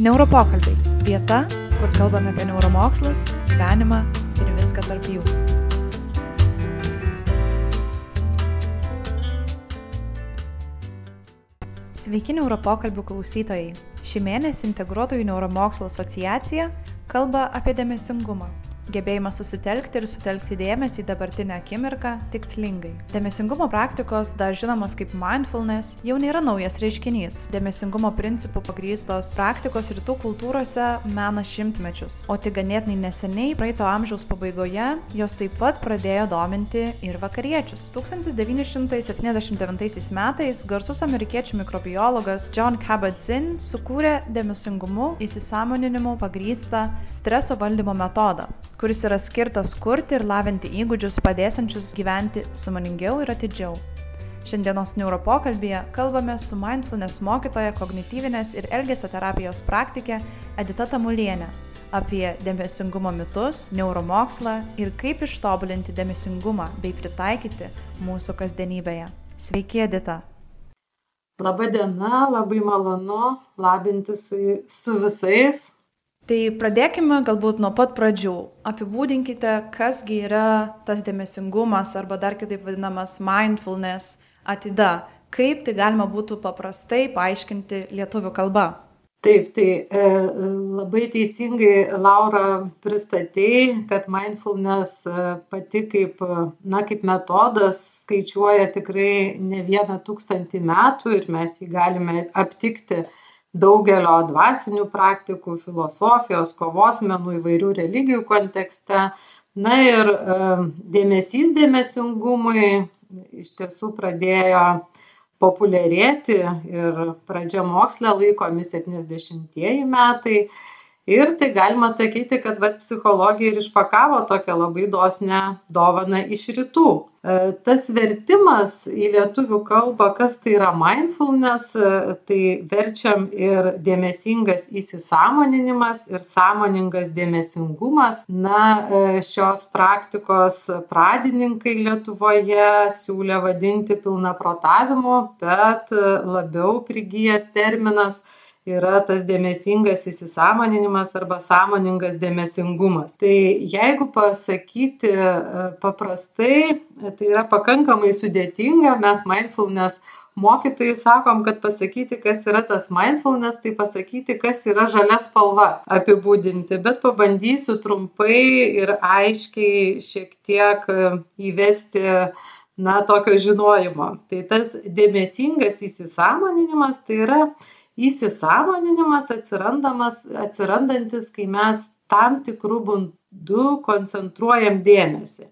Neuropokalbiai - vieta, kur kalbame apie neuromokslus, gyvenimą ir viską tarp jų. Sveiki neuropokalbių klausytojai. Šį mėnesį Integruotojų neuromokslo asociacija kalba apie dėmesingumą gebėjimas susitelkti ir sutelkti dėmesį į dabartinę akimirką tikslingai. Dėmesingumo praktikos, dar žinomos kaip mindfulness, jau nėra naujas reiškinys. Dėmesingumo principų pagrystos praktikos rytų kultūrose mena šimtmečius, o tik ganėtinai neseniai, praeito amžiaus pabaigoje, jos taip pat pradėjo dominti ir vakariečius. 1979 metais garsus amerikiečių mikrobiologas John Kabat-Zinn sukūrė dėmesingumu įsisamoninimu pagrystą streso valdymo metodą, kuris yra skirtas kurti ir lavinti įgūdžius padėsančius gyventi samoningiau ir atidžiau. Šiandienos neuropokalbėje kalbame su mindfulness mokytoja kognityvinės ir elgesio terapijos praktikė Edita Tamulienė apie dėmesingumo mitus, neuromokslą ir kaip ištobulinti dėmesingumą bei pritaikyti mūsų kasdienybėje. Sveiki, Edita. Labadiena, labai malonu labinti su, su visais, Tai pradėkime galbūt nuo pat pradžių. Apibūdinkite, kasgi yra tas dėmesingumas arba dar kitaip vadinamas mindfulness atida. Kaip tai galima būtų paprastai paaiškinti lietuvių kalba? Taip, tai e, labai teisingai Laura pristatėjai, kad mindfulness e, pati kaip, na, kaip metodas skaičiuoja tikrai ne vieną tūkstantį metų ir mes jį galime aptikti daugelio dvasinių praktikų, filosofijos, kovos menų, įvairių religijų kontekste. Na ir dėmesys dėmesingumui iš tiesų pradėjo populiarėti ir pradžia moksle laikomi 70-ieji metai. Ir tai galima sakyti, kad vat, psichologija ir išpakavo tokią labai dosnę dovaną iš rytų. E, tas vertimas į lietuvių kalbą, kas tai yra mindfulness, e, tai verčiam ir dėmesingas įsisamoninimas ir sąmoningas dėmesingumas. Na, e, šios praktikos pradininkai Lietuvoje siūlė vadinti pilnaprotavimu, bet labiau prigijęs terminas yra tas dėmesingas įsisamoninimas arba sąmoningas dėmesingumas. Tai jeigu pasakyti e, paprastai, tai yra pakankamai sudėtinga, mes mindfulness mokytojai sakom, kad pasakyti, kas yra tas mindfulness, tai pasakyti, kas yra žalia spalva apibūdinti, bet pabandysiu trumpai ir aiškiai šiek tiek e, įvesti na, tokio žinojimo. Tai tas dėmesingas įsisamoninimas tai yra įsisąmoninimas atsirandantis, kai mes tam tikrų būdų koncentruojam dėmesį.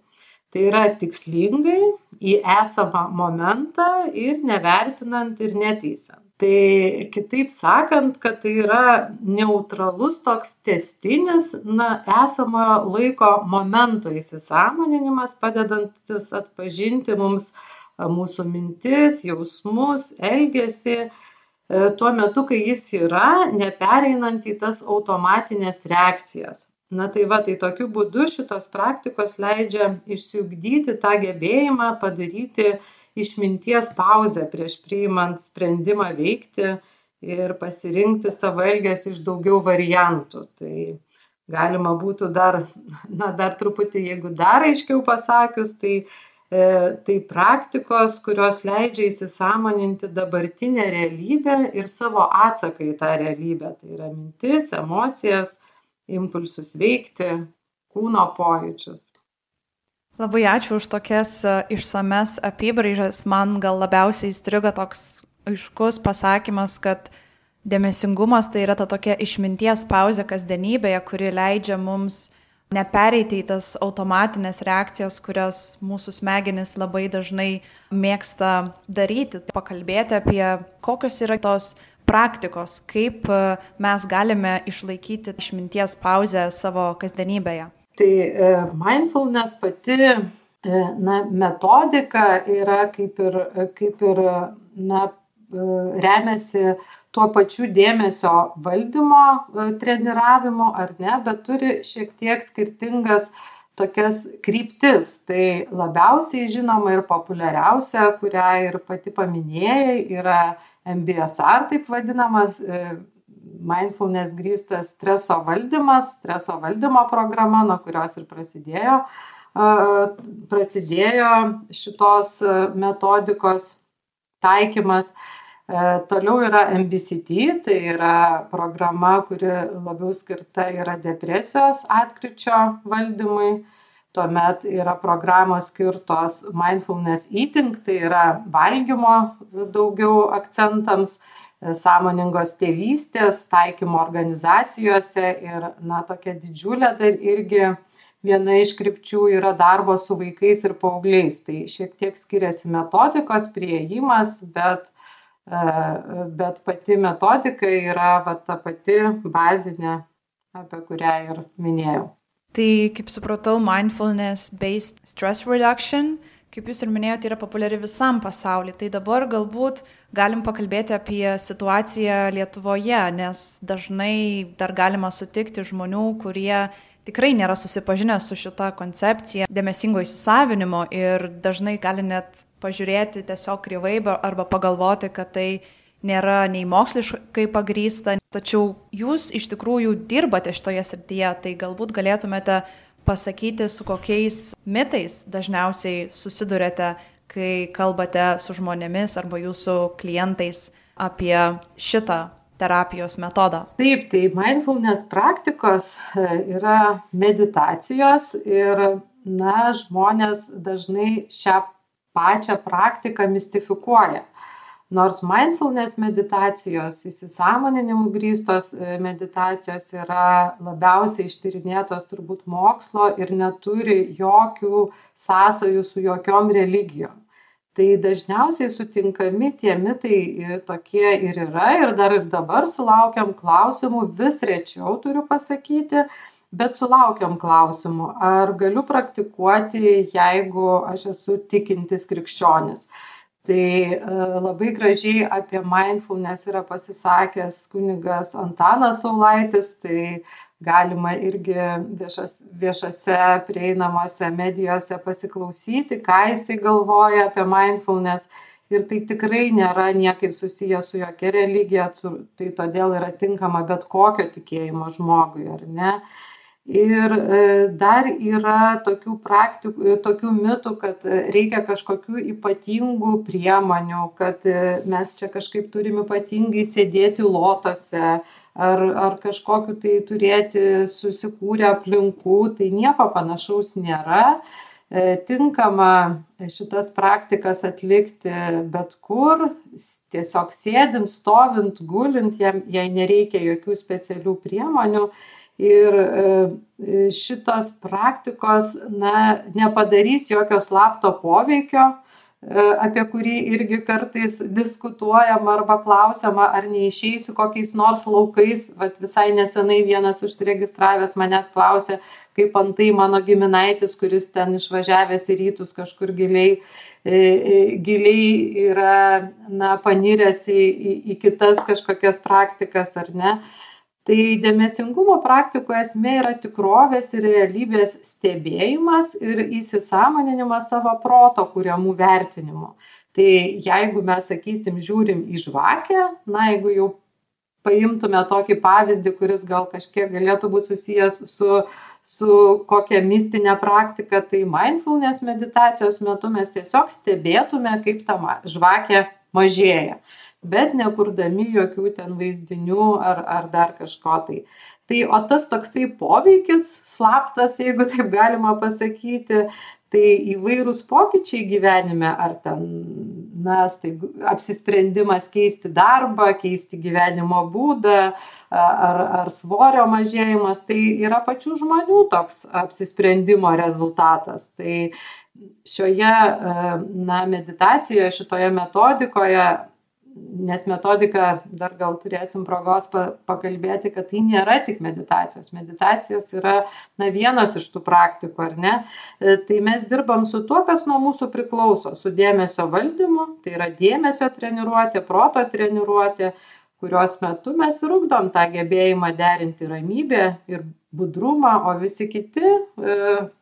Tai yra tikslingai į esamą momentą ir nevertinant ir neteisant. Tai kitaip sakant, kad tai yra neutralus toks testinis, na, esamojo laiko momento įsisamoninimas, padedantis atpažinti mums mūsų mintis, jausmus, elgesį E, tuo metu, kai jis yra, nepereinant į tas automatinės reakcijas. Na tai va, tai tokiu būdu šitos praktikos leidžia išsiugdyti tą gebėjimą padaryti išminties pauzę prieš priimant sprendimą veikti ir pasirinkti savo elgesį iš daugiau variantų. Tai galima būtų dar, na, dar truputį, jeigu dar aiškiau pasakius, tai E, tai praktikos, kurios leidžia įsisamoninti dabartinę realybę ir savo atsaką į tą realybę. Tai yra mintis, emocijas, impulsus veikti, kūno pojūčius. Labai ačiū už tokias e, išsames apibraižas. Man gal labiausiai įstrigo toks aiškus pasakymas, kad dėmesingumas tai yra ta tokia išminties pauzė kasdienybėje, kuri leidžia mums nepereiti į tas automatinės reakcijas, kurias mūsų smegenys labai dažnai mėgsta daryti. Pakalbėti apie kokios yra tos praktikos, kaip e, mes galime išlaikyti išminties pauzę savo kasdienybėje. Tai e, mindfulness pati e, na, metodika yra kaip ir, kaip ir na, remiasi tuo pačiu dėmesio valdymo e, treniravimu ar ne, bet turi šiek tiek skirtingas tokias kryptis. Tai labiausiai žinoma ir populiariausia, kurią ir pati paminėjai, yra MBSR, taip vadinamas, e, mindfulness grįstas streso valdymas, streso valdymo programa, nuo kurios ir prasidėjo, prasidėjo šitos metodikos taikymas. Toliau yra MBCT, tai yra programa, kuri labiau skirta yra depresijos atkričio valdymui tuomet yra programos skirtos mindfulness eating, tai yra valgymo daugiau akcentams, sąmoningos tėvystės, taikymo organizacijose ir, na, tokia didžiulė dar irgi viena iš krypčių yra darbo su vaikais ir paaugliais. Tai šiek tiek skiriasi metodikos prieimas, bet, bet pati metodika yra va, ta pati bazinė, apie kurią ir minėjau. Tai, kaip supratau, mindfulness-based stress reduction, kaip jūs ir minėjote, yra populiari visam pasauliu. Tai dabar galbūt galim pakalbėti apie situaciją Lietuvoje, nes dažnai dar galima sutikti žmonių, kurie tikrai nėra susipažinę su šita koncepcija dėmesingo įsisavinimo ir dažnai gali net pažiūrėti tiesiog kryvai arba pagalvoti, kad tai nėra nei moksliškai pagrysta, tačiau jūs iš tikrųjų dirbate šitoje srityje, tai galbūt galėtumėte pasakyti, su kokiais mitais dažniausiai susidurėte, kai kalbate su žmonėmis arba jūsų klientais apie šitą terapijos metodą. Taip, tai mindfulness praktikos e, yra meditacijos ir, na, žmonės dažnai šią pačią praktiką mistifikuoja nors mindfulness meditacijos įsisąmoninimu grįstos e, meditacijos yra labiausiai ištyrinėtos turbūt mokslo ir neturi jokių sąsajų su jokiom religijom. Tai dažniausiai sutinkami tie mitai tokie ir yra ir dar ir dabar sulaukiam klausimų, vis rečiau turiu pasakyti, bet sulaukiam klausimų, ar galiu praktikuoti, jeigu aš esu tikintis krikščionis tai e, labai gražiai apie mindfulness yra pasisakęs kunigas Antanas Saulaitis, tai galima irgi viešas, viešose prieinamose medijose pasiklausyti, ką jisai galvoja apie mindfulness. Ir tai tikrai nėra niekaip susiję su jokia religija, tai todėl yra tinkama bet kokio tikėjimo žmogui, ar ne? Ir e, dar yra tokių praktikų e, tokių mitų kad e, reikia kažkokių ypatingų priemonių kad mes čia kažkaip turim ypatingai sėdėti lotose ar ar kažkokių tai turėti susikūrę aplinkų tai nieko panašaus nėra. Tinkama šitas praktikas atlikti bet kur tiesiog sėdint stovint gulint jam jai nereikia jokių specialių priemonių ir e, šitos praktikos na nepadarys jokio slapto poveikio e, apie kurį irgi kartais diskutuojama arba klausiama, ar neišeisiu kokiais nors laukais. Vat visai nesenai vienas užsiregistravęs manęs klausė, kaip antai mano giminaitis, kuris ten išvažiavęs į rytus kažkur giliai, e, giliai yra na, paniręs į, į, į kitas kažkokias praktikas ar ne tai dėmesingumo praktikų esmė yra tikrovės ir realybės stebėjimas ir įsisąmoninimas savo proto kuriamų vertinimų. Tai jeigu mes, sakysim, žiūrim į žvakę, na, jeigu jau paimtume tokį pavyzdį, kuris gal kažkiek galėtų būti susijęs su, su kokia mistinė praktika, tai mindfulness meditacijos metu mes tiesiog stebėtume, kaip ta žvakė mažėja bet nekurdami jokių ten vaizdinių ar, ar dar kažko tai. Tai o tas toksai poveikis, slaptas, jeigu taip galima pasakyti, tai įvairūs pokyčiai gyvenime, ar ten, na, tai apsisprendimas keisti darbą, keisti gyvenimo būdą, ar, ar svorio mažėjimas, tai yra pačių žmonių toks apsisprendimo rezultatas. Tai šioje, na, meditacijoje, šitoje metodikoje nes metodika dar gal turėsim progos pa pakalbėti kad tai nėra tik meditacijos. Meditacijos yra na vienas iš tų praktikų ar ne? E, tai mes dirbam su tuo kas nuo mūsų priklauso su dėmesio valdymu tai yra dėmesio treniruotė proto treniruotė kurios metu mes ir ugdom tą gebėjimą derinti ramybę ir budrumą o visi kiti e,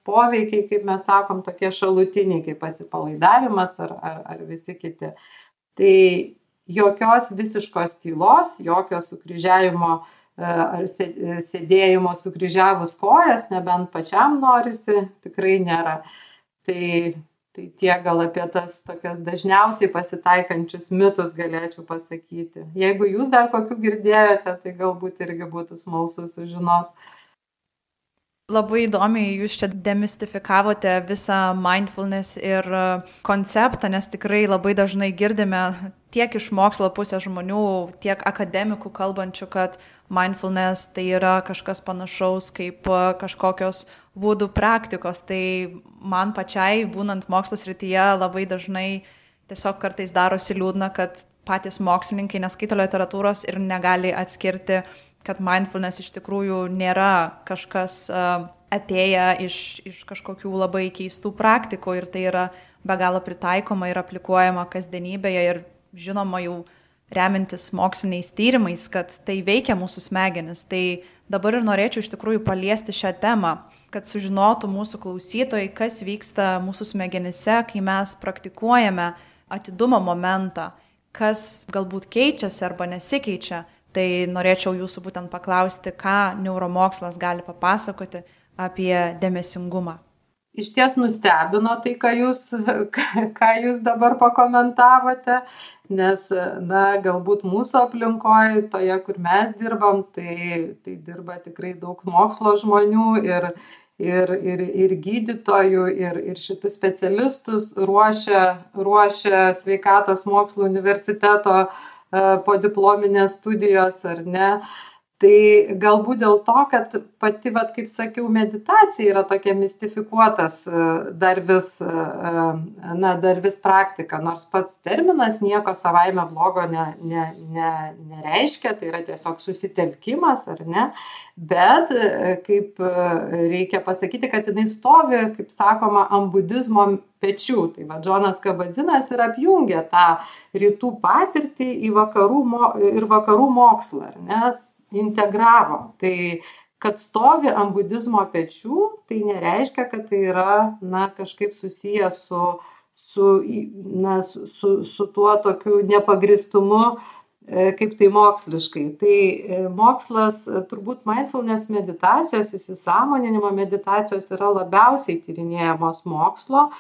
poveikiai kaip mes sakom tokie šalutiniai kaip atsipalaidavimas ar ar ar visi kiti. Tai jokios visiškos tylos, jokio sukryžiavimo e, ar sėdėjimo sukryžiavus kojas, nebent pačiam norisi, tikrai nėra. Tai tai tiek gal apie tas tokias dažniausiai pasitaikančius mitus galėčiau pasakyti jeigu jūs dar kokių girdėjote tai galbūt irgi būtų smalsu sužinot Labai įdomiai jūs čia demistifikavote visą mindfulness ir e, konceptą, nes tikrai labai dažnai girdime tiek iš mokslo pusės žmonių, tiek akademikų kalbančių, kad mindfulness tai yra kažkas panašaus kaip e, kažkokios būdų praktikos. Tai man pačiai, būnant mokslas rytyje, labai dažnai tiesiog kartais darosi liūdna, kad patys mokslininkai neskaito literatūros ir negali atskirti, kad mindfulness iš tikrųjų nėra kažkas atėję iš, iš kažkokių labai keistų praktikų ir tai yra be galo pritaikoma ir aplikuojama kasdienybėje ir žinoma jau remintis moksliniais tyrimais, kad tai veikia mūsų smegenis. Tai dabar ir norėčiau iš tikrųjų paliesti šią temą, kad sužinotų mūsų klausytojai, kas vyksta mūsų smegenise, kai mes praktikuojame atidumo momentą, kas galbūt keičiasi arba nesikeičia. Tai norėčiau jūsų būtent paklausti, ką neuromokslas gali papasakoti apie dėmesingumą. Iš ties nustebino tai, ką jūs, ką jūs dabar pakomentavote, nes, na, galbūt mūsų aplinkoje, toje, kur mes dirbam, tai, tai dirba tikrai daug mokslo žmonių ir, ir, ir, ir gydytojų, ir, ir šitus specialistus ruošia, ruošia sveikatos mokslo universiteto e, po diplominės studijos ar ne. Tai galbūt dėl to kad pati vat kaip sakiau meditacija yra tokia mistifikuotas e, dar vis e, e, na dar vis praktika nors pats terminas nieko savaime blogo ne ne ne nereiškia tai yra tiesiog susitelkimas ar ne? Bet kaip reikia pasakyti kad jinai stovi kaip sakoma ant budizmo pečių. Tai va džonas kabadzinas ir apjungia tą rytų patirtį į vakarų mo ir vakarų mokslą ar ne integravo. Tai kad stovi ant budizmo pečių, tai nereiškia, kad tai yra na, kažkaip susiję su, su, na, su, su tuo tokiu nepagristumu, e, kaip tai moksliškai. Tai e, mokslas, e, turbūt mindfulness meditacijos, įsisamoninimo meditacijos yra labiausiai tyrinėjamos mokslo.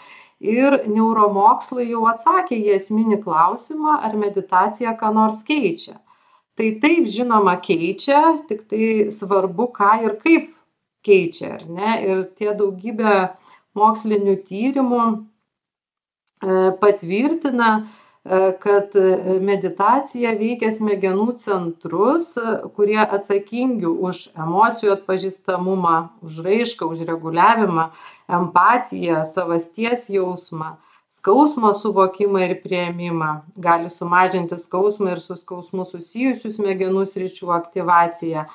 Ir neuromokslai jau atsakė į esminį klausimą, ar meditacija ką nors keičia tai taip žinoma keičia tiktai svarbu ką ir kaip keičia ar ne? Ir tie daugybė mokslinių tyrimų e, patvirtina e, kad meditacija veikia smegenų centrus, kurie atsakingi už emocijų atpažįstamumą, už raišką, už reguliavimą, empatiją, savasties jausmą skausmo suvokimą ir priėmimą. Gali sumažinti skausmą ir su skausmu susijusių smegenų sričių aktyvaciją.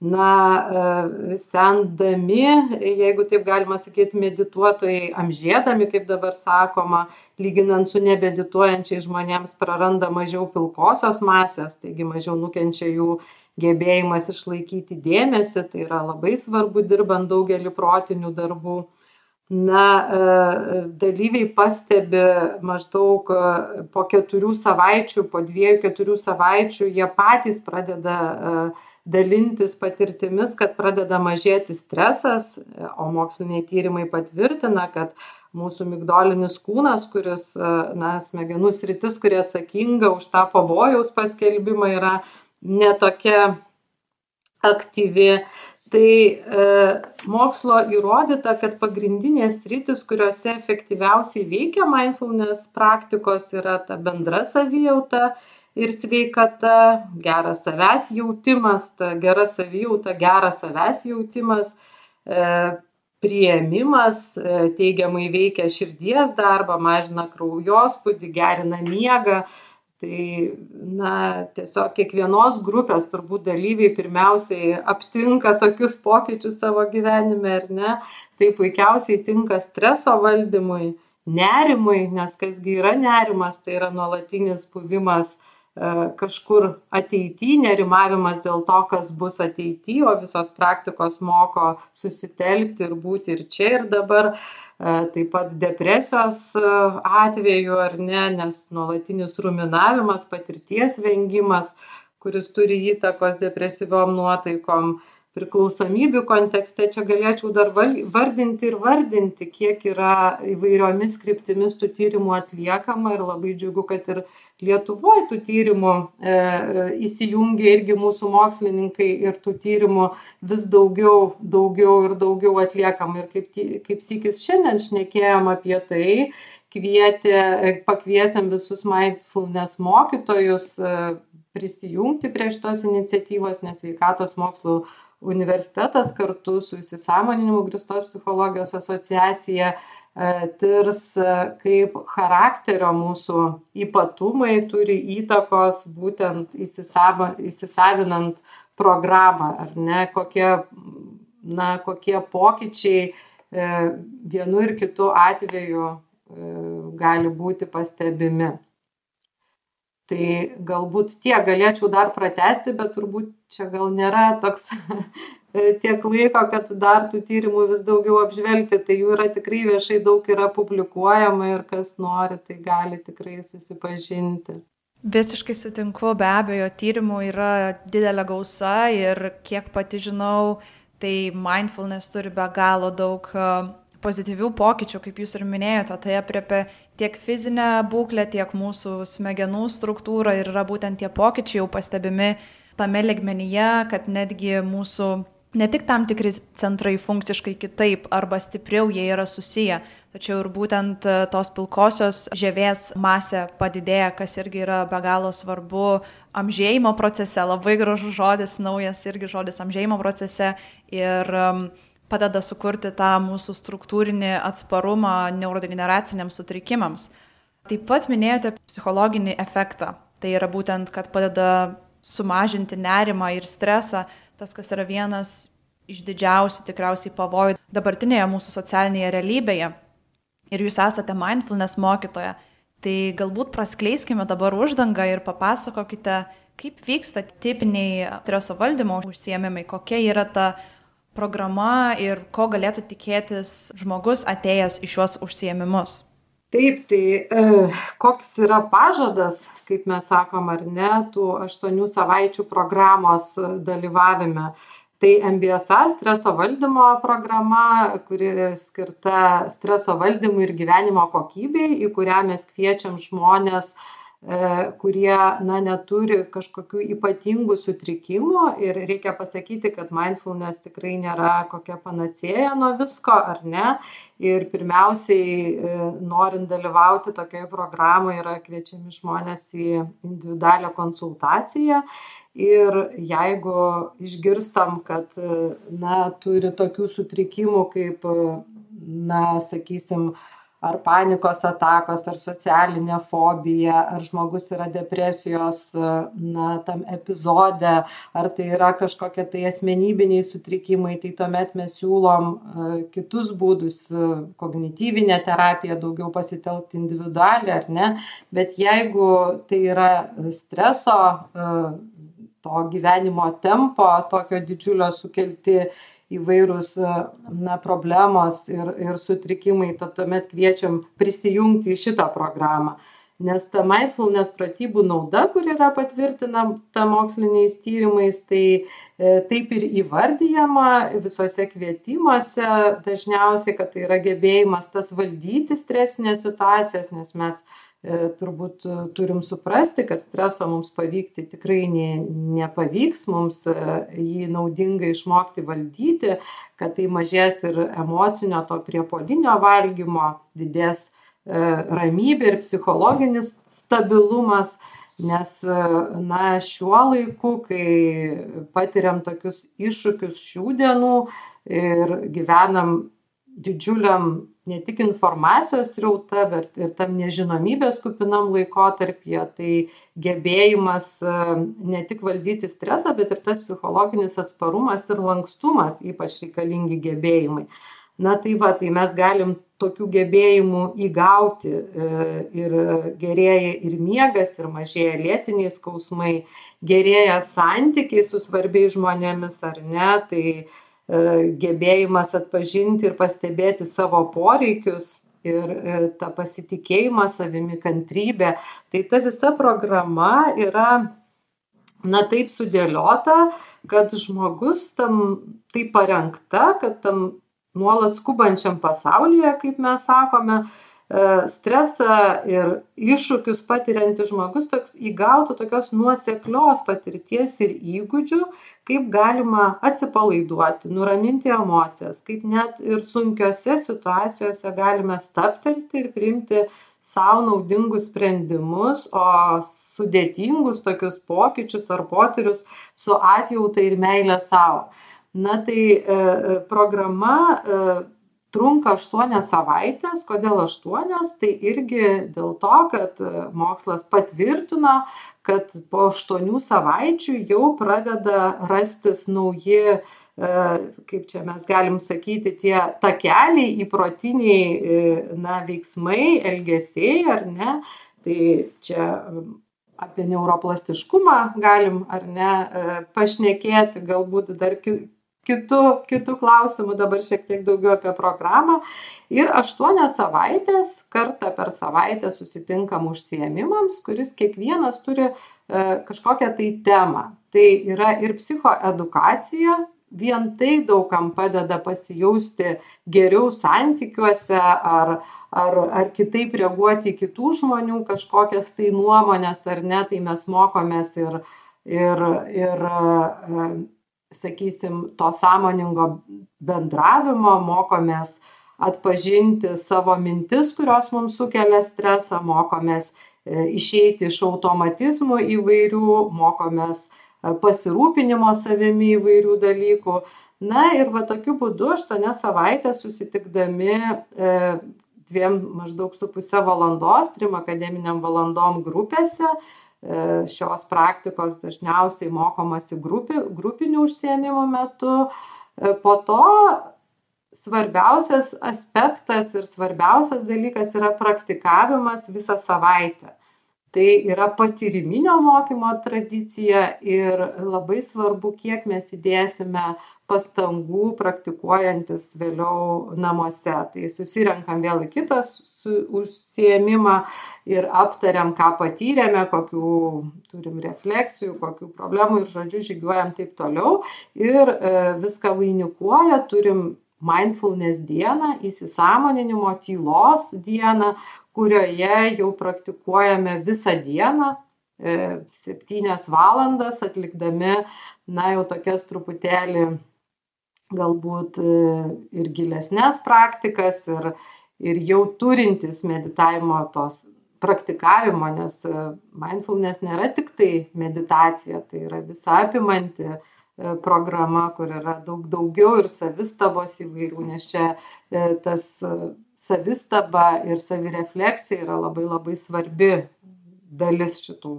Na e, sendami jeigu taip galima sakyt medituotojai amžėdami kaip dabar sakoma lyginant su nemedituojančiais žmonėms praranda mažiau pilkosios masės taigi mažiau nukenčia jų gebėjimas išlaikyti dėmesį. Tai yra labai svarbu dirbant daugelį protinių darbų na e, dalyviai pastebi maždaug e, po keturių savaičių po dviejų keturių savaičių jie patys pradeda e, dalintis patirtimis kad pradeda mažėti stresas o moksliniai tyrimai patvirtina kad mūsų migdolinis kūnas kuris na smegenų sritis kuri atsakinga už tą pavojaus paskelbimą yra ne tokia aktyvi tai e, mokslo įrodyta kad pagrindinės sritys kuriose efektyviausiai veikia mindfulness praktikos yra ta bendra savijauta ir sveikata geras savęs jautimas ta gera savijauta geras savęs jautimas e, priėmimas e, teigiamai veikia širdies darbą mažina kraujospūdį gerina miegą tai na tiesiog kiekvienos grupės turbūt dalyviai pirmiausiai aptinka tokius pokyčius savo gyvenime ar ne? Tai puikiausiai tinka streso valdymui nerimui nes kas gi yra nerimas tai yra nuolatinis buvimas kažkur ateityje, nerimavimas dėl to, kas bus ateityje, o visos praktikos moko susitelkti ir būti ir čia ir dabar. Taip pat depresijos atveju ar ne, nes nuolatinis ruminavimas, patirties vengimas, kuris turi įtakos depresyviom nuotaikom, priklausomybių kontekste čia galėčiau dar vardinti ir vardinti, kiek yra įvairiomis kryptimis tų tyrimų atliekama ir labai džiugu, kad ir Lietuvoje tų tyrimų e, įsijungia irgi mūsų mokslininkai ir tų tyrimų vis daugiau, daugiau ir daugiau atliekama. Ir kaip, kaip sykis šiandien šnekėjom apie tai, kvietė, pakviesiam visus mindfulness mokytojus e, prisijungti prie šitos iniciatyvos, nes veikatos mokslų universitetas kartu su įsisąmoninimu grįstos psichologijos asociacija e, tirs, e, kaip charakterio mūsų ypatumai turi įtakos būtent įsisavinant programą, ar ne, kokie, na, kokie pokyčiai e, vienu ir kitu atveju gali būti pastebimi. Tai galbūt tiek galėčiau dar pratesti, bet turbūt čia gal nėra toks tiek laiko, kad dar tų tyrimų vis daugiau apžvelgti, tai jų yra tikrai viešai daug yra publikuojama ir kas nori, tai gali tikrai susipažinti. Visiškai sutinku, be abejo, tyrimų yra didelė gausa ir kiek pati žinau, tai mindfulness turi be galo daug pozityvių pokyčių, kaip jūs ir minėjote, tai apriepia tiek fizinę būklę, tiek mūsų smegenų struktūrą ir yra būtent tie pokyčiai jau pastebimi tame ligmenyje, kad netgi mūsų ne tik tam tikri centrai funkciškai kitaip arba stipriau jie yra susiję, tačiau ir būtent e, tos pilkosios žievės masė padidėja, kas irgi yra be galo svarbu amžėjimo procese, labai gražus žodis, naujas irgi žodis amžėjimo procese ir padeda sukurti tą mūsų struktūrinį atsparumą neurodegeneraciniams sutrikimams. Taip pat minėjote psichologinį efektą. Tai yra būtent, kad padeda sumažinti nerimą ir stresą, tas, kas yra vienas iš didžiausių tikriausiai pavojų dabartinėje mūsų socialinėje realybėje. Ir jūs esate mindfulness mokytoja. Tai galbūt praskleiskime dabar uždangą ir papasakokite, kaip vyksta tipiniai streso valdymo užsiemimai, kokia yra ta programa ir ko galėtų tikėtis žmogus atėjęs į šiuos užsiemimus? Taip, tai e, koks yra pažadas, kaip mes sakom, ar ne, tų aštuonių savaičių programos dalyvavime. Tai MBSA streso valdymo programa, kuri skirta streso valdymui ir gyvenimo kokybei, į kurią mes kviečiam žmonės E, kurie na, neturi kažkokių ypatingų sutrikimų ir reikia pasakyti, kad mindfulness tikrai nėra kokia panacėja nuo visko, ar ne. Ir pirmiausiai, e, norint dalyvauti tokioje programoje, yra kviečiami žmonės į individualią konsultaciją. Ir jeigu išgirstam, kad na, turi tokių sutrikimų kaip, na, sakysim, ar panikos atakos, ar socialinė fobija, ar žmogus yra depresijos, na, tam epizode, ar tai yra kažkokie tai asmenybiniai sutrikimai, tai tuomet mes siūlom e, kitus būdus, e, kognityvinę terapiją, daugiau pasitelkti individualią ar ne, bet jeigu tai yra streso, e, to gyvenimo tempo, tokio didžiulio sukelti įvairūs na, problemos ir, ir sutrikimai, tad tuomet kviečiam prisijungti į šitą programą. Nes ta mindfulness pratybų nauda, kur yra patvirtinama moksliniais tyrimais, tai e, taip ir įvardyjama visuose kvietimuose dažniausiai, kad tai yra gebėjimas tas valdyti stresinės situacijas, nes mes E, turbūt e, turim suprasti, kad streso mums pavykti tikrai ne, nepavyks, mums e, jį naudinga išmokti valdyti, kad tai mažės ir emocinio to priepolinio valgymo, didės ramybė ir psichologinis stabilumas, nes na, šiuo laiku, kai patiriam tokius iššūkius šių dienų ir gyvenam didžiuliam ne tik informacijos srauta, bet ir tam nežinomybės kupinam laikotarpyje, tai gebėjimas e, ne tik valdyti stresą, bet ir tas psichologinis atsparumas ir lankstumas ypač reikalingi gebėjimai. Na tai va, tai mes galim tokių gebėjimų įgauti ir gerėja ir miegas, ir mažėja lėtiniai skausmai, gerėja santykiai su svarbiais žmonėmis ar ne, tai gebėjimas atpažinti ir pastebėti savo poreikius ir ta pasitikėjimą savimi, kantrybė. Tai ta visa programa yra na taip sudėliota, kad žmogus tam tai parengta, kad tam nuolat skubančiam pasaulyje, kaip mes sakome, e, stresą ir iššūkius patiriantis žmogus toks įgautų tokios nuoseklios patirties ir įgūdžių, kaip galima atsipalaiduoti, nuraminti emocijas, kaip net ir sunkiose situacijose galime staptelti ir priimti sau naudingus sprendimus o sudėtingus tokius pokyčius ar potyrius su atjauta ir meile sau. Na tai e, e, programa e, trunka aštuonias savaites kodėl aštuonias? Tai irgi dėl to kad mokslas patvirtino kad po aštuonių savaičių jau pradeda rastis nauji kaip čia mes galim sakyti, tie takeliai, įprotiniai, e, na, veiksmai, elgesiai, ar ne, tai čia apie neuroplastiškumą galim, ar ne, e, pašnekėti, galbūt dar kitų, kitų klausimų, dabar šiek tiek daugiau apie programą. Ir aštuonias savaitės, kartą per savaitę susitinkam užsiemimams, kuris kiekvienas turi e, kažkokią tai temą. Tai yra ir psichoedukacija, vien tai daug kam padeda pasijausti geriau santykiuose ar, ar, ar kitaip reaguoti į kitų žmonių kažkokias tai nuomonės ar ne, tai mes mokomės ir, ir, ir sakysim, to sąmoningo bendravimo, mokomės atpažinti savo mintis, kurios mums sukelia stresą, mokomės e, išeiti iš automatizmų įvairių, mokomės pasirūpinimo savimi įvairių dalykų. Na ir va tokiu būdu aštuonias savaitės susitikdami e, dviem maždaug su pusę valandos, trim akademiniam valandom grupėse, e, šios praktikos dažniausiai mokomasi grupi, grupinių užsiemimų metu. E, po to svarbiausias aspektas ir svarbiausias dalykas yra praktikavimas visą savaitę tai yra patyriminio mokymo tradicija ir labai svarbu kiek mes įdėsime pastangų praktikuojantis vėliau namuose. Tai susirenkam vėl į kitą su užsiėmimą ir aptariam ką patyrėme kokių turim refleksijų kokių problemų ir žodžiu žygiuojam taip toliau. Ir e, viską vainikuoja turim mindfulness dieną įsisąmoninimo tylos dieną kurioje jau praktikuojame visą dieną, e, septynias valandas atlikdami, na jau tokias truputėlį galbūt e, ir gilesnės praktikas ir, ir jau turintis meditavimo tos praktikavimo, nes e, mindfulness nėra tik tai meditacija, tai yra visa apimanti programa, kur yra daug daugiau ir savistabos įvairių, nes čia tas savistaba ir savirefleksija yra labai labai svarbi dalis šitų,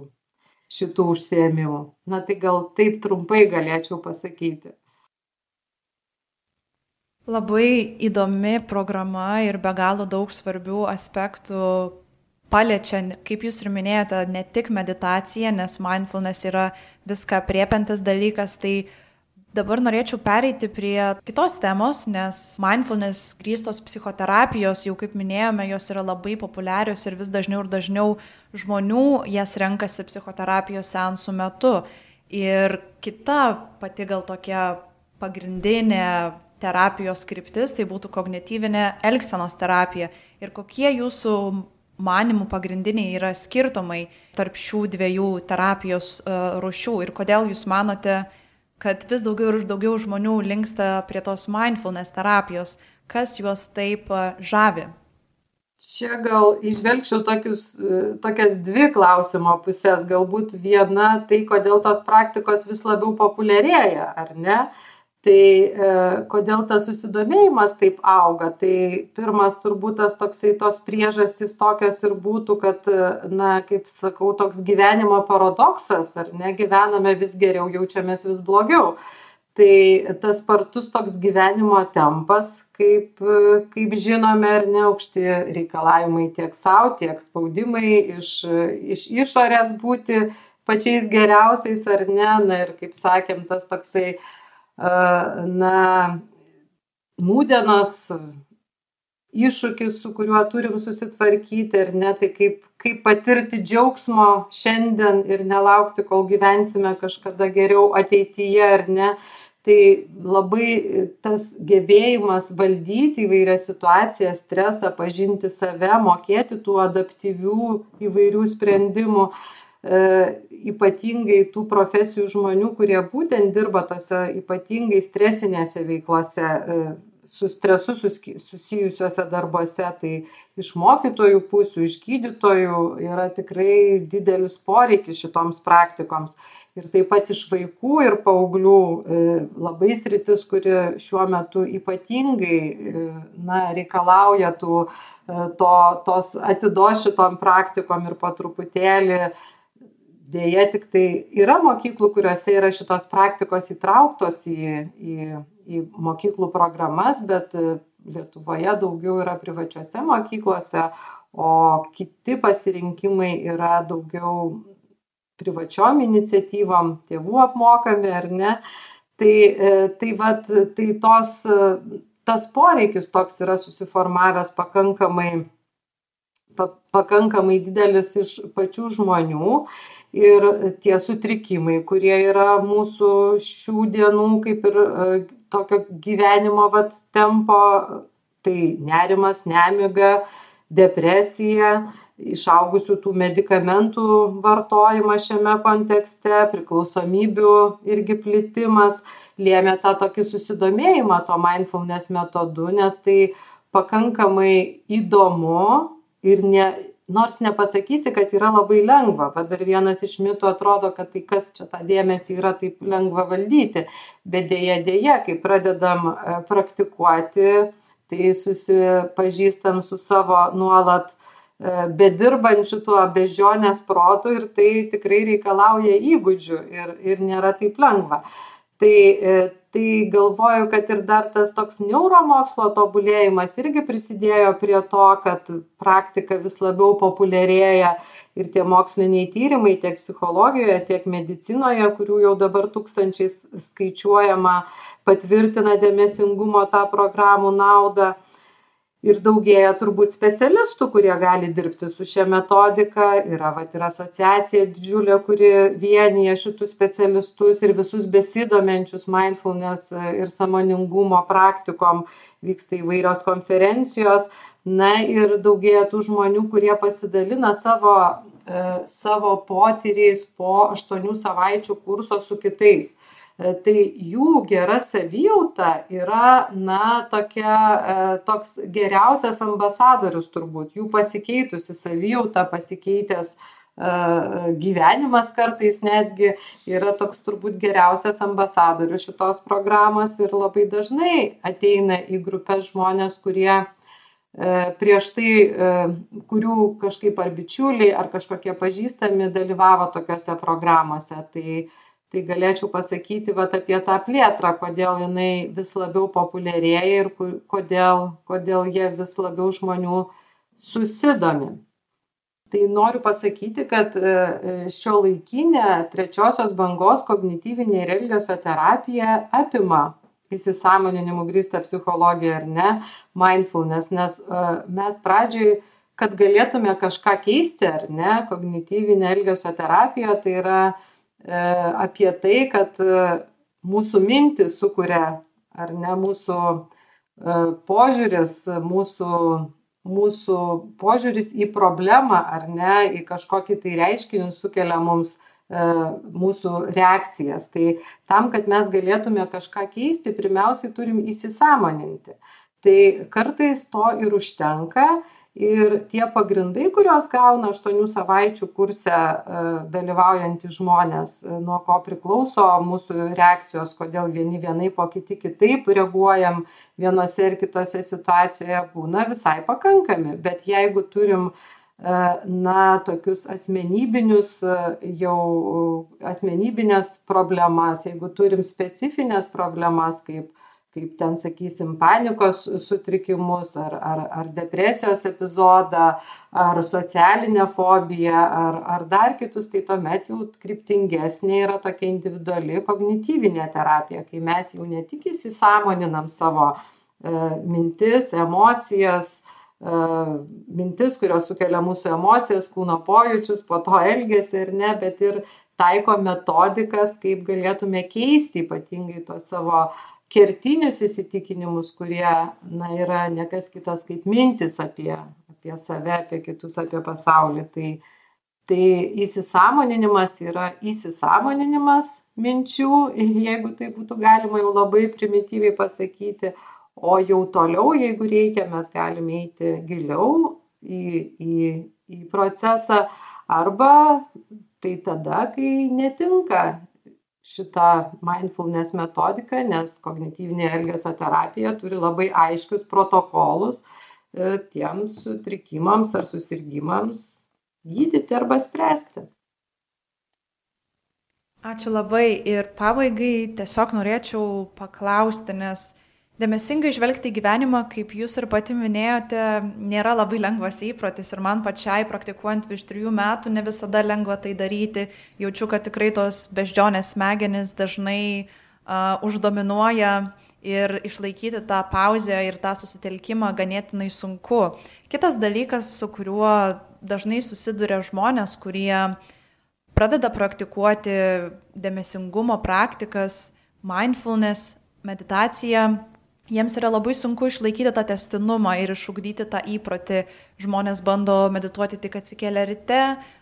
šitų užsiemimų. Na tai gal taip trumpai galėčiau pasakyti. Labai įdomi programa ir be galo daug svarbių aspektų paliečia, kaip jūs ir minėjote, ne tik meditacija, nes mindfulness yra viską priepiantis dalykas, tai Dabar norėčiau pereiti prie kitos temos, nes mindfulness grįstos psichoterapijos, jau kaip minėjome, jos yra labai populiarios ir vis dažniau ir dažniau žmonių jas renkasi psichoterapijos seansų metu. Ir kita pati gal tokia pagrindinė terapijos kryptis tai būtų kognityvinė elgsenos terapija. Ir kokie jūsų manimų pagrindiniai yra skirtumai tarp šių dviejų terapijos uh, rušių ir kodėl jūs manote, kad vis daugiau ir daugiau žmonių linksta prie tos mindfulness terapijos. Kas juos taip žavi? Čia gal išvelgčiau tokius, tokias dvi klausimo pusės. Galbūt viena tai, kodėl tos praktikos vis labiau populiarėja, ar ne? Uh, tai e, kodėl tas susidomėjimas taip auga tai pirmas turbūt tas toksai tos priežastys tokios ir būtų kad e, na kaip sakau toks gyvenimo paradoksas ar ne gyvename vis geriau jaučiamės vis blogiau Tai tas spartus toks gyvenimo tempas, kaip, kaip žinome, ar ne aukšti reikalavimai tiek savo, tiek spaudimai iš, iš išorės būti pačiais geriausiais ar ne. Na ir kaip sakėm, tas toksai, na, nūdienos iššūkis, su kuriuo turim susitvarkyti ir ne, tai kaip, kaip patirti džiaugsmo šiandien ir nelaukti, kol gyvensime kažkada geriau ateityje ar ne. Tai labai tas gebėjimas valdyti įvairias situacijas, stresą, pažinti save, mokėti tų adaptyvių įvairių sprendimų, e, ypatingai tų profesijų žmonių, kurie būtent dirba tose ypatingai stresinėse veiklose, e, su stresu susijusiuose darbuose, tai iš mokytojų pusių, iš gydytojų yra tikrai didelis poreikis šitoms praktikoms. Ir taip pat iš vaikų ir paauglių e, labai sritis, kuri šiuo metu ypatingai e, na, reikalauja tų, e, to, tos atidos šitom praktikom ir po truputėlį Dėja, tik tai yra mokyklų, kuriuose yra šitos praktikos įtrauktos į, į, į mokyklų programas, bet e, Lietuvoje daugiau yra privačiose mokyklose, o kiti pasirinkimai yra daugiau privačiom iniciatyvom, tėvų apmokami ar ne. Tai, e, tai, vat, tai tos, tas poreikis toks yra susiformavęs pakankamai, pakankamai didelis iš pačių žmonių ir tie sutrikimai, kurie yra mūsų šių dienų kaip ir e, tokio gyvenimo vat, tempo, tai nerimas, nemiga, depresija, išaugusių tų medikamentų vartojimas šiame kontekste, priklausomybių irgi plitimas lėmė tą tokį susidomėjimą to mindfulness metodu, nes tai pakankamai įdomu ir ne, nors nepasakysi, kad yra labai lengva, bet dar vienas iš mitų atrodo, kad tai kas čia tą dėmesį yra taip lengva valdyti, bet dėja dėja, kai pradedam e, praktikuoti, tai susipažįstam su savo nuolat e, bedirbančių tuo bežionės protu ir tai tikrai reikalauja įgūdžių ir, ir nėra taip lengva. Tai e, tai galvoju kad ir dar tas toks neuromokslo tobulėjimas irgi prisidėjo prie to kad praktika vis labiau populiarėja ir tie moksliniai tyrimai tiek psichologijoje tiek medicinoje kurių jau dabar tūkstančiais skaičiuojama patvirtina dėmesingumo tą programų naudą ir daugėja turbūt specialistų kurie gali dirbti su šia metodika. Yra vat ir asociacija didžiulė kuri vienija šitus specialistus ir visus besidominčius mindfulness ir sąmoningumo praktikom vyksta įvairios konferencijos. Na ir daugėja tų žmonių kurie pasidalina savo e, savo potyriais po aštuonių savaičių kurso su kitais. E, tai jų gera savijauta yra, na, tokia, e, toks geriausias ambasadorius turbūt, jų pasikeitusi savijauta, pasikeitęs e, gyvenimas kartais netgi yra toks turbūt geriausias ambasadorius šitos programos ir labai dažnai ateina į grupės žmonės, kurie prieš tai, kurių kažkaip ar bičiuliai, ar kažkokie pažįstami dalyvavo tokiuose programuose. Tai tai galėčiau pasakyti vat apie tą plėtrą kodėl jinai vis labiau populiarėja ir kodėl kodėl ja vis labiau žmonių susidomi. Tai noriu pasakyti kad e, šiuolaikinė trečiosios bangos kognityvinė ir elgesio terapija apima įsisąmoninimu grįstą psichologiją ar ne mindfulness nes e, mes pradžioj kad galėtume kažką keisti ar ne kognityvinė elgesio terapija tai yra E, apie tai, kad e, mūsų mintis sukuria, ar ne, mūsų e, požiūris, mūsų, mūsų požiūris į problemą, ar ne, į kažkokį tai reiškinį sukelia mums mūsų reakcijas. Tai tam, kad mes galėtume kažką keisti, pirmiausiai turim įsisamoninti. Tai kartais to ir užtenka ir tie pagrindai kuriuos gauna aštuonių savaičių kurse e, dalyvaujantys žmonės e, nuo ko priklauso mūsų reakcijos kodėl vieni vienaip o kiti kitaip reaguojam vienose ar kitose situacijoje būna visai pakankami. Bet jeigu turim na, tokius asmenybinius, jau asmenybinės problemas, jeigu turim specifines problemas, kaip kaip ten sakysim panikos sutrikimus ar ar ar depresijos epizodą ar socialinę fobiją ar ar dar kitus tai tuomet jau kryptingesnė yra tokia individuali kognityvinė terapija kai mes jau ne tik įsisąmoninam savo e, mintis emocijas e, mintis kurios sukelia mūsų emocijas kūno pojūčius po to elgesį ar ne bet ir taiko metodikas kaip galėtume keisti ypatingai tuos savo kertinius įsitikinimus, kurie na, yra nekas kitas kaip mintis apie, apie save, apie kitus, apie pasaulį. Tai, tai įsisamoninimas yra įsisamoninimas minčių, jeigu tai būtų galima jau labai primityviai pasakyti, o jau toliau, jeigu reikia, mes galime eiti giliau į, į, į procesą arba tai tada, kai netinka šita mindfulness metodika, nes kognityvinė elgesio terapija turi labai aiškius protokolus e, tiems sutrikimams ar susirgymams gydyti arba spręsti. Ačiū labai ir pabaigai tiesiog norėčiau paklausti, nes Dėmesingai žvelgti į gyvenimą, kaip jūs ir pati minėjote, nėra labai lengvas įprotis ir man pačiai praktikuojant virš trijų metų ne visada lengva tai daryti. Jaučiu, kad tikrai tos beždžionės smegenys dažnai uh, uždominuoja ir išlaikyti tą pauzę ir tą susitelkimą ganėtinai sunku. Kitas dalykas, su kuriuo dažnai susiduria žmonės, kurie pradeda praktikuoti dėmesingumo praktikas, mindfulness, meditaciją, jiems yra labai sunku išlaikyti tą testinumą ir išugdyti tą įprotį. Žmonės bando medituoti tik atsikėlę ryte,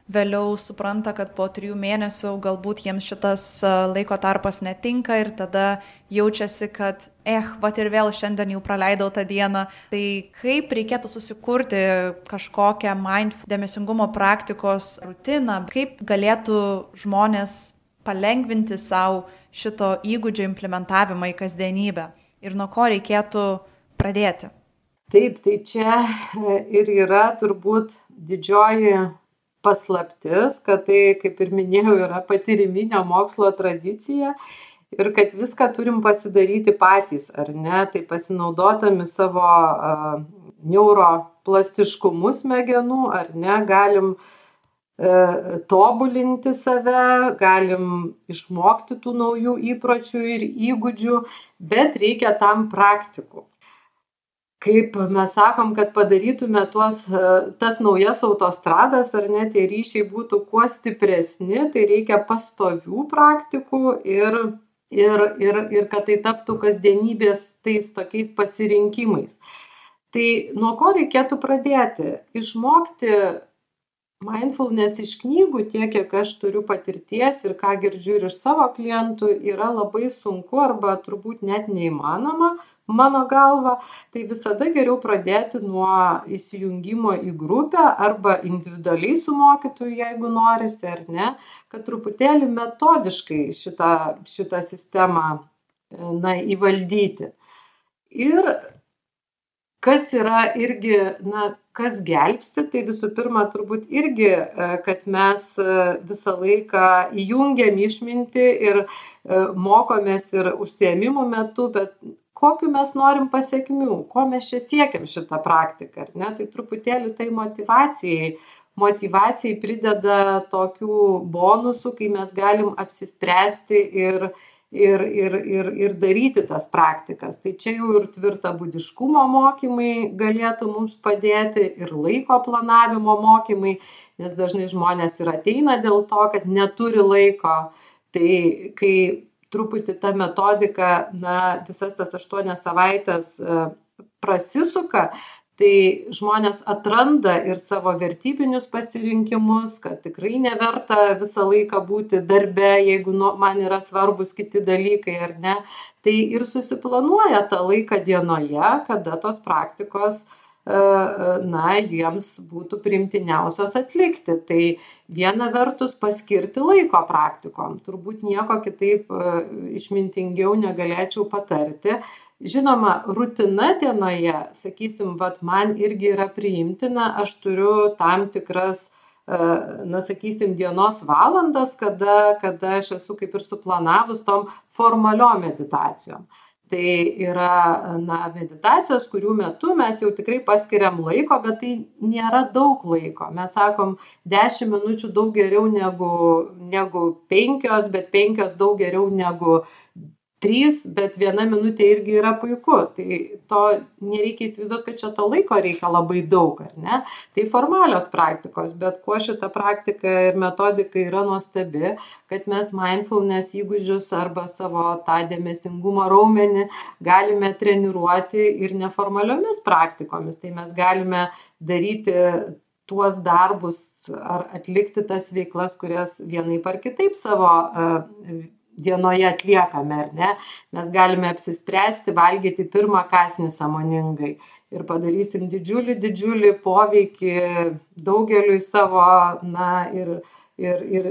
vėliau supranta, kad po trijų mėnesių galbūt jiems šitas laiko tarpas netinka ir tada jaučiasi, kad, eh, va ir vėl šiandien jau praleidau tą dieną. Tai kaip reikėtų susikurti kažkokią mindful dėmesingumo praktikos rutiną, kaip galėtų žmonės palengvinti savo šito įgūdžio implementavimą į kasdienybę ir nuo ko reikėtų pradėti? Taip, tai čia e, ir yra turbūt didžioji paslaptis, kad tai, kaip ir minėjau, yra patiriminio mokslo tradicija ir kad viską turim pasidaryti patys, ar ne, tai pasinaudodami savo neuroplastiškumu smegenų, ar ne, galim uh, tobulinti save, galim išmokti tų naujų įpročių ir įgūdžių bet reikia tam praktikų. Kaip mes sakom, kad padarytume tuos, tas naujas autostradas ar net tie ryšiai būtų kuo stipresni, tai reikia pastovių praktikų ir, ir, ir, ir kad tai taptų kasdienybės tais tokiais pasirinkimais. Tai nuo ko reikėtų pradėti? Išmokti mindfulness iš knygų tiek kiek aš turiu patirties ir ką girdžiu ir iš savo klientų yra labai sunku arba turbūt net neįmanoma mano galva. Tai visada geriau pradėti nuo įsijungimo į grupę arba individualiai su mokytoju jeigu norisi ar ne kad truputėlį metodiškai šitą šitą sistemą na įvaldyti. Ir kas yra irgi na kas gelbsti tai visų pirma turbūt irgi e, kad mes e, visą laiką įjungiam išmintį ir e, mokomės ir užsiėmimų metu bet kokių mes norim pasekmių ko mes čia siekiam šita praktika ar ne? Tai truputėlį tai motyvacijai motyvacijai prideda tokių bonusų kai mes galim apsispręsti ir ir ir ir ir daryti tas praktikas. Tai čia jau ir tvirtabudiškumo mokymai galėtų mums padėti ir laiko planavimo mokymai nes dažnai žmonės ir ateina dėl to kad neturi laiko. Tai kai truputį ta metodika na visas tas aštuonias savaites e, prasisuka tai žmonės atranda ir savo vertybinius pasirinkimus kad tikrai neverta visą laiką būti darbe jeigu nu man yra svarbūs kiti dalykai ar ne tai ir susiplanuoja tą laiką dienoje kada tos praktikos na, jiems būtų primtiniausios atlikti. Tai viena vertus paskirti laiko praktikom. Turbūt nieko kitaip išmintingiau negalėčiau patarti. Žinoma, rutina dienoje, sakysim, vat, man irgi yra priimtina, aš turiu tam tikras na, sakysim, dienos valandas, kada, kada aš esu kaip ir suplanavus tom formaliom meditacijom. Tai yra na, meditacijos, kurių metu mes jau tikrai paskiriam laiko, bet tai nėra daug laiko. Mes sakom, 10 minučių daug geriau negu, negu 5, bet 5 daug geriau negu trys bet viena minutė irgi yra puiku. Tai to nereikia įsivaizduot kad čia to laiko reikia labai daug ar ne? Tai formalios praktikos bet kuo šita praktika ir metodika yra nuostabi kad mes mindfulness įgūdžius arba savo tą dėmesingumo raumenį galime treniruoti ir neformaliomis praktikomis. Tai mes galime daryti tuos darbus ar atlikti tas veiklas kurias vienaip ar kitaip savo dienoje atliekame, ar ne, mes galime apsispręsti valgyti pirmą kasnį samoningai ir padarysim didžiulį, didžiulį poveikį daugeliui savo, na ir, ir, ir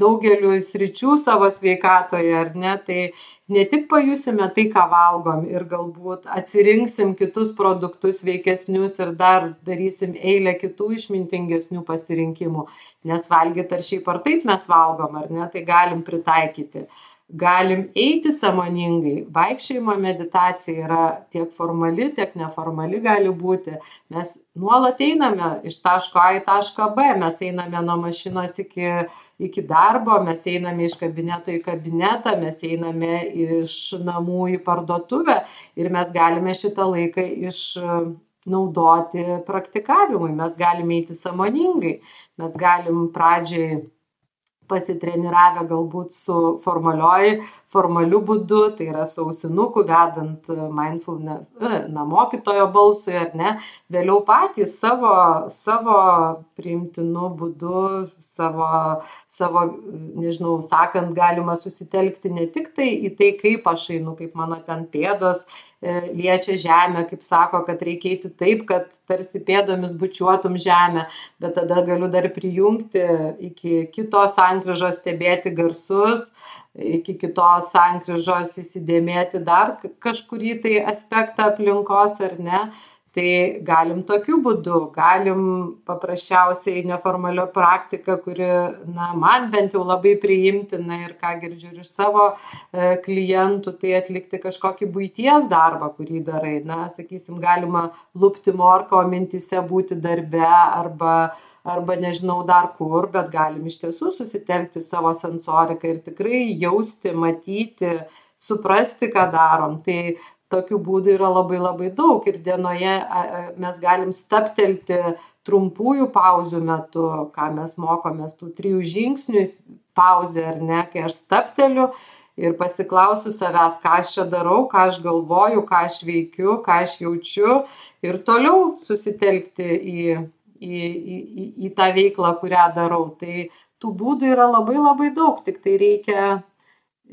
daugeliu sričių savo sveikatoje, ar ne, tai ne tik pajusime tai, ką valgom ir galbūt atsirinksim kitus produktus veikesnius ir dar darysim eilę kitų išmintingesnių pasirinkimų, nes valgyti ar šiaip ar taip mes valgom, ar ne, tai galim pritaikyti. Galim eiti samoningai. Vaikščiojimo meditacija yra tiek formali, tiek neformali gali būti. Mes nuolat einame iš taško A į tašką B, mes einame nuo mašinos iki, iki darbo, mes einame iš kabineto į kabinetą, mes einame iš namų į parduotuvę ir mes galime šitą laiką iš naudoti praktikavimui, mes galime eiti samoningai, mes galim pradžiai pasitreniravę galbūt su formalioj formaliu būdu tai yra su ausinuku vedant mindfulness e, na mokytojo balsui ar ne vėliau patys savo savo priimtinu būdu savo savo nežinau sakant galima susitelkti ne tik tai į tai kaip aš einu kaip mano ten pėdos E, liečia žemę, kaip sako, kad reikia eiti taip, kad tarsi pėdomis bučiuotum žemę, bet tada galiu dar prijungti iki kitos sankryžos stebėti garsus, iki kitos sankryžos įsidėmėti dar kažkurį tai aspektą aplinkos ar ne tai galim tokiu būdu galim paprasčiausiai neformalia praktika kuri na man bent jau labai priimtina ir ką girdžiu ir iš savo e, klientų tai atlikti kažkokį buities darbą kurį darai. Na sakysim galima lupti morką o mintyse būti darbe arba arba nežinau dar kur bet galim iš tiesų susitelkti savo sensoriką ir tikrai jausti matyti suprasti ką darom. Tai tokių būdų yra labai labai daug. Ir dienoje mes galim stabtelti trumpųjų pauzių metu, ką mes mokomės tų trijų žingsnių pauzė ar ne, kai aš stabteliu ir pasiklausiu savęs, ką aš čia darau, ką aš galvoju, ką aš veikiu, ką aš jaučiu. Ir toliau susitelkti į, į, į, į tą veiklą, kurią darau. Tai tų būdų yra labai labai daug, tik tai reikia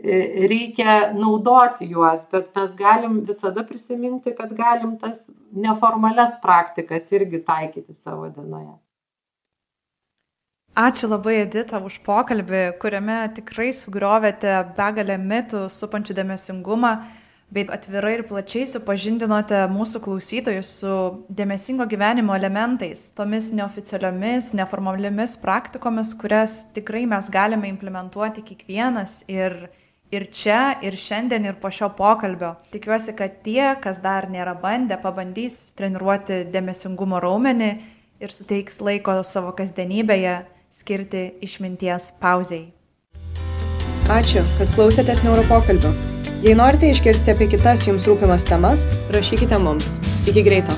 reikia naudoti juos, bet mes galim visada prisiminti, kad galim tas neformales praktikas irgi taikyti savo dienoje. Ačiū labai, Edita, už pokalbį, kuriame tikrai sugriovėte begalę mitų supančių dėmesingumą, bei atvirai ir plačiai supažindinote mūsų klausytojus su dėmesingo gyvenimo elementais, tomis neoficialiomis, neformaliomis praktikomis, kurias tikrai mes galime implementuoti kiekvienas ir ir čia, ir šiandien, ir po šio pokalbio. Tikiuosi, kad tie, kas dar nėra bandę, pabandys treniruoti dėmesingumo raumenį ir suteiks laiko savo kasdienybėje skirti išminties pauziai. Ačiū, kad klausėtės neuropokalbio. Jei norite išgirsti apie kitas jums rūpimas temas, rašykite mums. Iki greito.